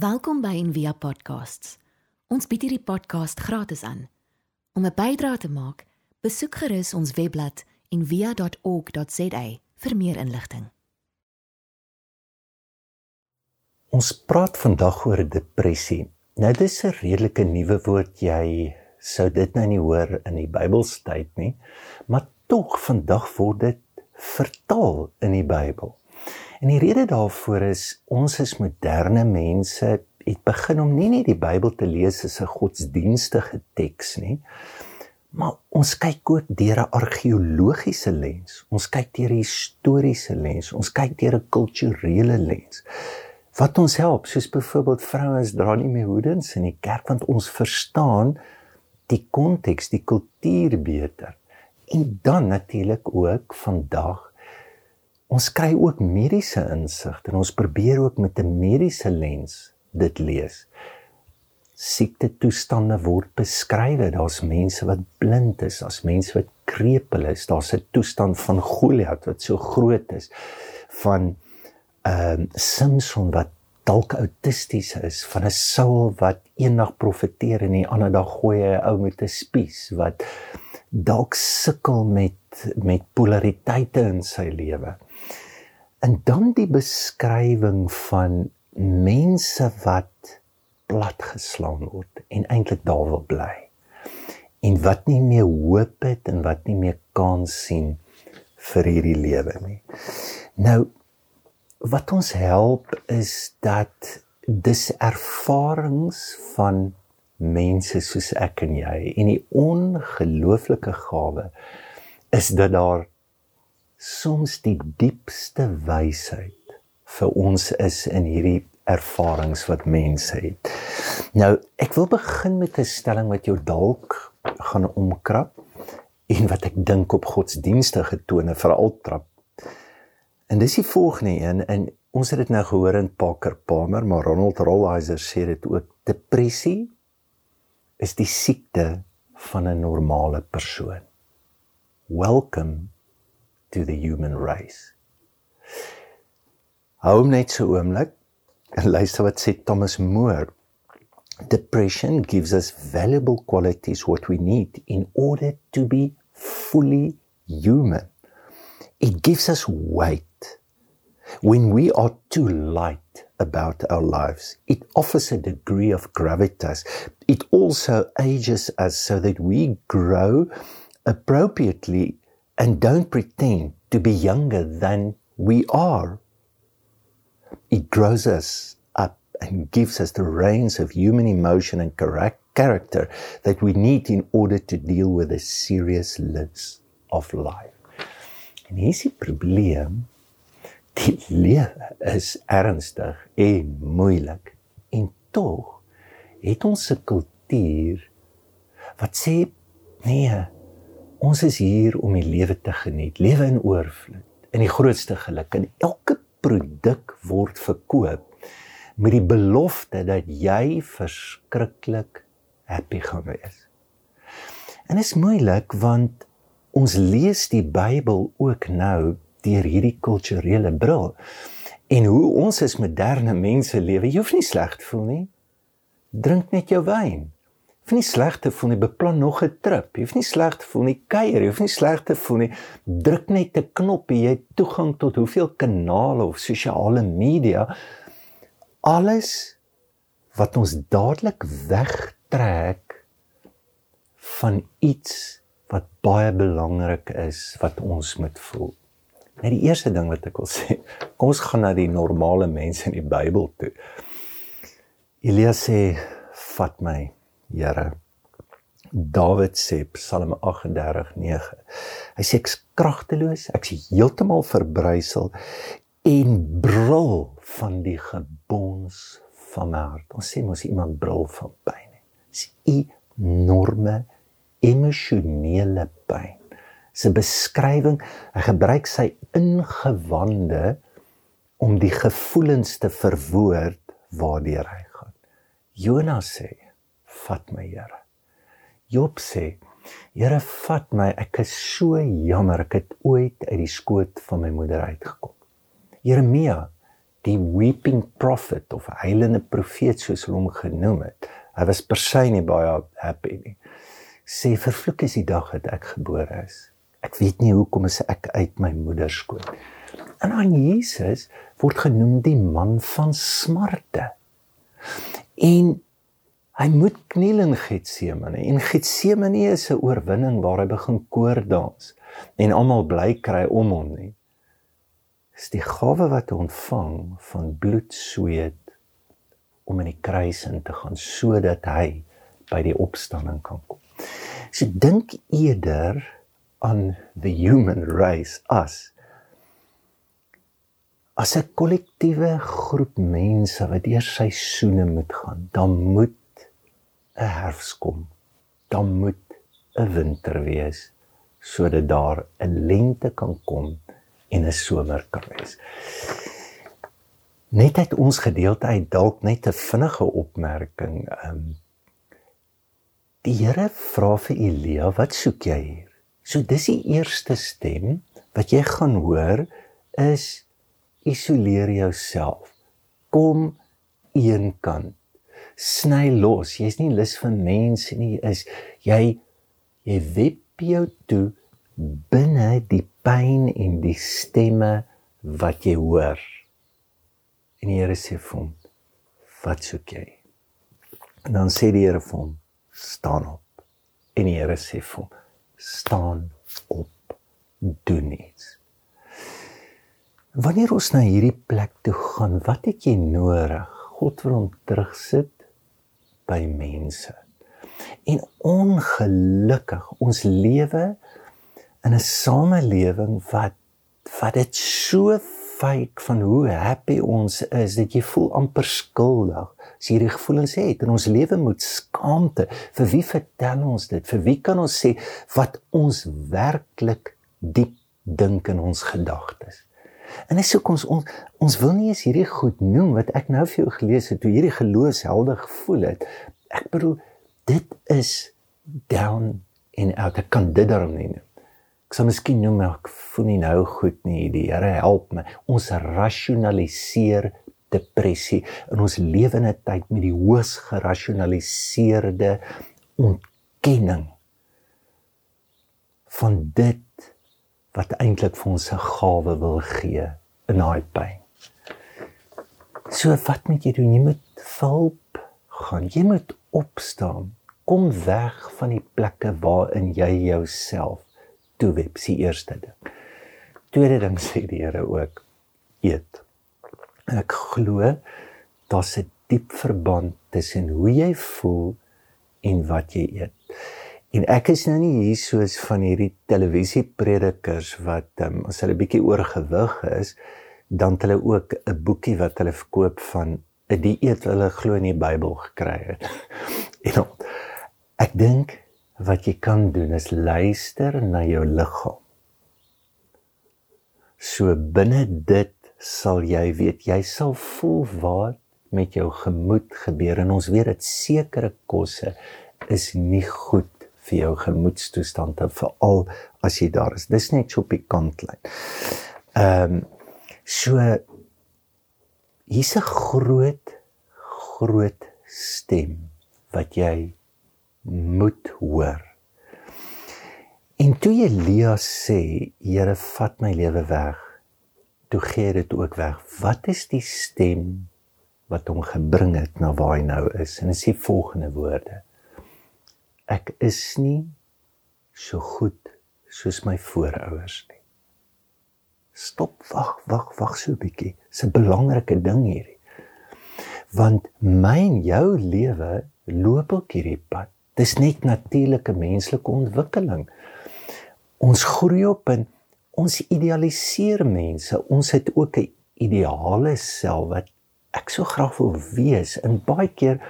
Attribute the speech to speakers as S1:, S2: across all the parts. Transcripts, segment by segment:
S1: Welkom by Envia Podcasts. Ons bied hierdie podcast gratis aan. Om 'n bydrae te maak, besoek gerus ons webblad en via.org.za vir meer inligting.
S2: Ons praat vandag oor depressie. Nou dis 'n redelike nuwe woord jy sou dit nou nie hoor in die Bybelstyd nie, maar tog vandag word dit vertaal in die Bybel. En die rede daarvoor is ons is moderne mense het begin om nie net die Bybel te lees as 'n godsdienstige teks nie, Maar ons kyk ook deur 'n argeologiese lens. Ons kyk deur 'n historiese lens. Ons kyk deur 'n kulturele lens. Wat ons help, soos byvoorbeeld vrouens dra nie meer hoedens in die kerk want ons verstaan die konteks, die kultuur beter. En dan natuurlik ook vandag ons kry ook mediese insig en ons probeer ook met 'n mediese lens dit lees siekte toestande word beskryf. Daar's mense wat blind is, daar's mense wat krepeel is. Daar's 'n toestand van Goliat wat so groot is van ehm uh, Samson wat dalk autisties is, van 'n Saul wat eendag profeteer en die ander dag gooi hy 'n ou met 'n spies wat dalk sukkel met met polariteite in sy lewe. En dan die beskrywing van mense wat platgeslaan word en eintlik daar wil bly. En wat nie meer hoop het en wat nie meer kans sien vir hierdie lewe nie. Nou wat ons help is dat dis ervarings van mense soos ek en jy en die ongelooflike gawe is dat daar soms die diepste wysheid vir ons is in hierdie ervarings wat mense het. Nou, ek wil begin met 'n stelling wat jou dalk gaan omkrap en wat ek dink op godsdienstige tone veral trap. En dis die volgende een en ons het dit nou gehoor in Parker Palmer, maar Ronald Rolheiser sê dit ook depressie is die siekte van 'n normale persoon. Welcome to the human race. Hou net so oomblik En luister wat sê Thomas Moore. Depression gives us valuable qualities what we need in order to be fully human. It gives us weight. When we are too light about our lives, it offers a degree of gravitas. It also ages us so that we grow appropriately and don't pretend to be younger than we are. It grows us up and gives us the reins of human emotion and character that we need in order to deal with the seriousness of life. En hier is die probleem. Die lewe is ernstig en moeilik. En tog het ons 'n kultuur wat sê nee, ons is hier om die lewe te geniet, lewe in oorvloed, in die grootste geluk en elke produk word verkoop met die belofte dat jy verskriklik happy gaan wees. En dit is moeilik want ons lees die Bybel ook nou deur hierdie kulturele bril. En hoe ons as moderne mense lewe, jy hoef nie sleg te voel nie. Drink net jou wyn hoef nie sleg te voel nie, beplan nog 'n trip. Jy hoef nie sleg te voel nie, kuier, jy hoef nie sleg te voel nie. Druk net 'n knop en jy het toegang tot hoeveel kanale of sosiale media. Alles wat ons dadelik wegtrek van iets wat baie belangrik is wat ons moet voel. Net die eerste ding wat ek wil sê, kom ons gaan na die normale mense in die Bybel toe. Elia sê, "Vat my." Here. Dawid sê Psalm 38:9. Hy sê ek's kragteloos, ek's heeltemal verbrysel en brul van die gebons van my hart. Ons sê mos iemand brul van pyn. Dis enorme emosionele pyn. Dis 'n beskrywing. Hy gebruik sy ingewande om die gevoelens te verwoord waardeur hy gaan. Jonas sê vat my Here. Job sê, Here vat my, ek is so jammer ek het ooit uit die skoot van my moeder uitgekom. Jeremia, die weeping prophet of heilende profeet soos hulle hom genoem het. Hy was per se nie baie happy nie. Sê vervloek is die dag dat ek gebore is. Ek weet nie hoekom is ek uit my moeder skoot. En aan Jesus word genoem die man van smarte. En hy moet kniel in Getsemane. En Getsemane is 'n oorwinning waar hy begin koor dans en almal bly kry om hom nie is die gawe wat hy ontvang van bloed sweet om in die kruis in te gaan sodat hy by die opstanding kan kom. So dink eerder aan the human race as as 'n kollektiewe groep mense wat deur seisoene moet gaan, dan moet 'n herfs kom. Dan moet 'n winter wees sodat daar 'n lente kan kom en 'n somer kan wees. Net uit ons gedeelte uit dalk net 'n vinnige opmerking. Ehm um, Die Here vra vir Elia, "Wat soek jy hier?" So dis die eerste stem wat jy gaan hoor is isoleer jouself. Kom eenkant. Sny los. Jy's nie lus vir mense nie. Is jy jy wep jou toe binne die pyn en die stemme wat jy hoor. En die Here sê vir hom: "Wat soek jy?" En dan sê die Here vir hom: "Staan op." En die Here sê vir hom: "Staan op. Doen iets." Wanneer ons na hierdie plek toe gaan, wat het jy nodig? God wil hom terugsit by mense. En ongelukkig, ons lewe in 'n samelewing wat wat dit so fake van hoe happy ons is dat jy voel amper skuldig as jy hierdie gevoelens het. In ons lewe moet skaamte. Vir wie vertel ons dit? Vir wie kan ons sê wat ons werklik diep dink in ons gedagtes en dis hoekom ons, ons ons wil nie eens hierdie goed noem wat ek nou vir jou gelees het hoe hierdie geloofshelde gevoel het ek bedoel dit is down in out ek kan dit daarom nie noem Ek sal miskien noem ek voel nie nou goed nie. Die Here help my. Ons rasionaliseer depressie in ons lewende tyd met die hoogs gerasionaliseerde ontkenning van dit wat eintlik vir ons 'n gawe wil gee in daai pyn. So wat moet jy doen? Jy moet hulp gaan. Jy moet opstaan. Kom weg van die plekke waarin jy jouself toeweb, sy eerste ding. Tweede ding sê die Here ook eet. Ek glo daar's 'n diep verband tussen hoe jy voel en wat jy eet. En ek is nou nie hier soos van hierdie televisiepredikers wat um, as hulle bietjie oorgewig is, dan het hulle ook 'n boekie wat hulle verkoop van 'n dieet wat hulle glo in die Bybel gekry het. en ek dink wat jy kan doen is luister na jou liggaam. So binne dit sal jy weet jy sal voel wat met jou gemoed gebeur en ons weet dit sekere kosse is nie goed vir jou gemoedstoestand en veral as jy daar is. Dis net so op die kantlyn. Ehm um, so hier's 'n groot groot stem wat jy moet hoor. En toe Elia sê, Here, vat my lewe weg, toe gee dit ook weg. Wat is die stem wat hom gebring het na waar hy nou is? En is die volgende woorde: Ek is nie so goed soos my voorouers nie. Stop, wag, wag, wag so 'n bietjie. Dis 'n belangrike ding hierdie. Want my en jou lewe loop op hierdie pad. Dis net natuurlike menslike ontwikkeling. Ons groei op en ons idealiseer mense. Ons het ook 'n ideale self wat ek so graag wil wees. En baie keer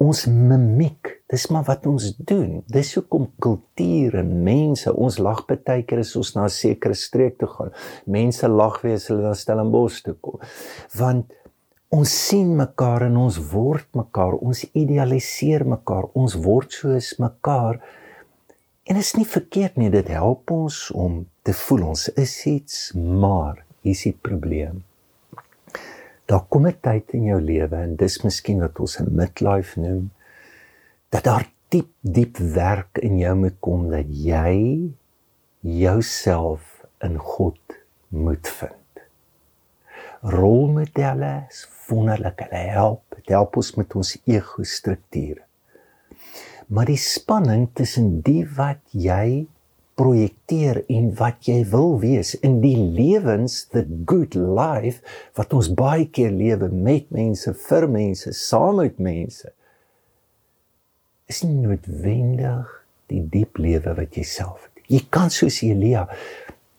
S2: ons mimiek. Dis maar wat ons doen. Dis hoekom kultuur en mense, ons lag baie keer as ons na 'n sekere streek toe gaan. Mense lag weer as hulle na Stellenbosch toe kom. Want ons sien mekaar en ons word mekaar, ons idealiseer mekaar, ons word soos mekaar. En dit is nie verkeerd nie, dit help ons om te voel ons is iets, maar hier is die probleem. Daar kom 'n tyd in jou lewe en dis miskien wat ons 'n midlife noem dat daar diep diep werk in jou moet kom dat jy jouself in God moet vind. Rolmodelle is wonderlik. Hulle help, dit help ons met ons ego strukture. Maar die spanning tussen die wat jy projekteer en wat jy wil wees in die lewens the good life wat ons baie keer lewe met mense vir mense saam met mense is nie noodwendig die diep lewe wat jy self het. Jy kan soos Elia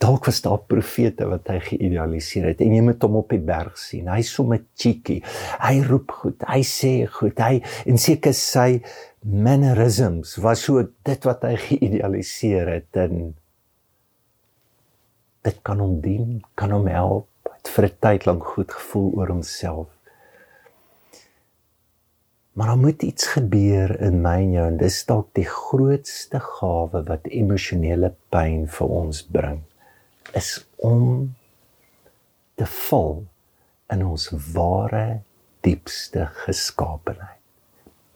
S2: dalk was daar profete wat hy geïdealiseer het en jy moet hom op die berg sien. Hy's so met cheeky. Hy roep goed, hy sê goed. Hy en seker sy mannerisms was so dit wat hy geïdealiseer het en dit kan hom dien, kan hom help. Het vir 'n tyd lank goed gevoel oor homself. Maar dan moet iets gebeur in my en jou en dis dalk die grootste gawe wat emosionele pyn vir ons bring is om te val in ons ware diepste geskaapenheid.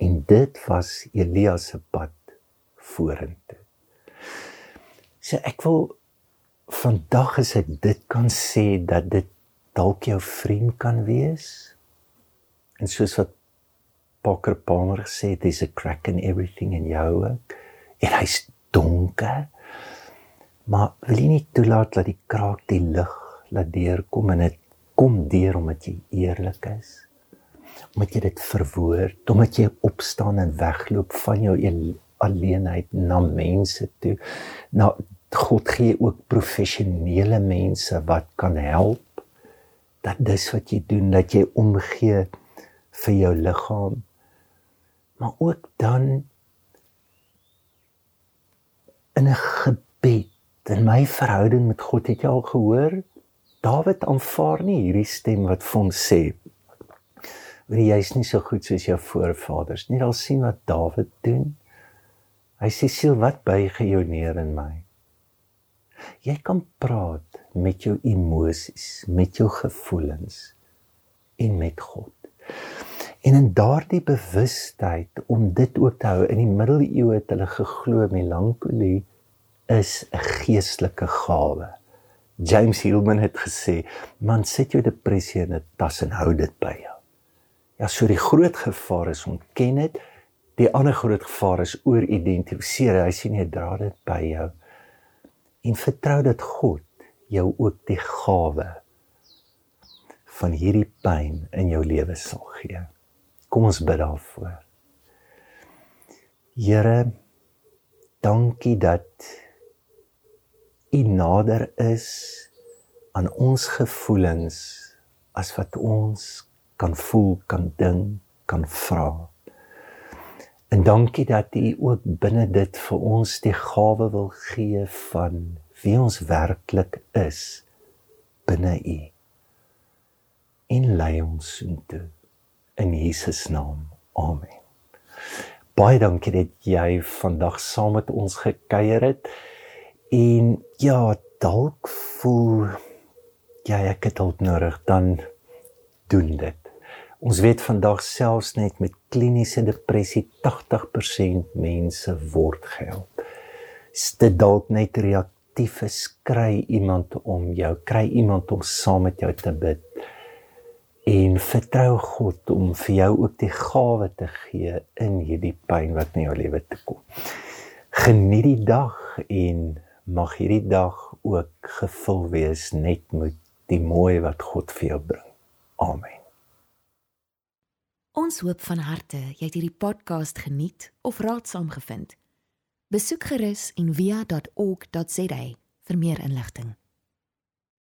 S2: En dit was Elia se pad vorentoe. So ek wil vandag as ek dit kan sê dat dit dalk jou vriend kan wees. En soos wat Parker Palmer gesê het, there's a crack in everything in jou. En hy's donker. Maar wil jy nie toelaat dat die kraak die lig laat deurkom en dit kom deur omdat jy eerlik is? Omdat jy dit verwoord, omdat jy opstaan en wegloop van jou alleenheid na mense toe. Na God gee ook professionele mense wat kan help. Dat dis wat jy doen, dat jy omgee vir jou liggaam. Maar ook dan in 'n gebed in my verhouding met God het jy al gehoor Dawid aanvaar nie hierdie stem wat vir hom sê want jy's nie so goed soos jou voorvaders nie. Al sien wat Dawid doen. Hy sê siel wat buig jou neer in my? Jy kan praat met jou emosies met jou gevoelens en met God. En in daardie bewustheid om dit ook te hou in die middeleeue het hulle geglo melankolie is 'n geestelike gawe. James Hillman het gesê, "Man, sit jou depressie in 'n tas en hou dit by jou." Ja, so die groot gevaar is om ken dit. Die ander groot gevaar is oor-identifiseer. Hy sê nee, dra dit by jou. En vertrou dat God jou ook die gawe van hierdie pyn in jou lewe sal gee. Kom ons bid daarvoor. Here, dankie dat U nader is aan ons gevoelens as wat ons kan voel, kan dink, kan vra. En dankie dat U ook binne dit vir ons die gawe wil gee van wie ons werklik is binne U. En lei ons intoe in Jesus naam. Amen. Baie dankie dat jy vandag saam met ons gekuier het. En ja, dalk voel ja, ek het hulp nodig, dan doen dit. Ons weet vandag selfs net met kliniese depressie 80% mense word gehelp. Is dit dalk net reaktief is kry iemand om jou, kry iemand om saam met jou te bid en vertrou God om vir jou ook die gawe te gee in hierdie pyn wat in jou lewe te kom. Geniet die dag en mag hierdie dag ook gevul wees net met die mooi wat God vir jou bring. Amen.
S1: Ons hoop van harte jy het hierdie podcast geniet of raadsaam gevind. Besoek gerus en via.ok.za vir meer inligting.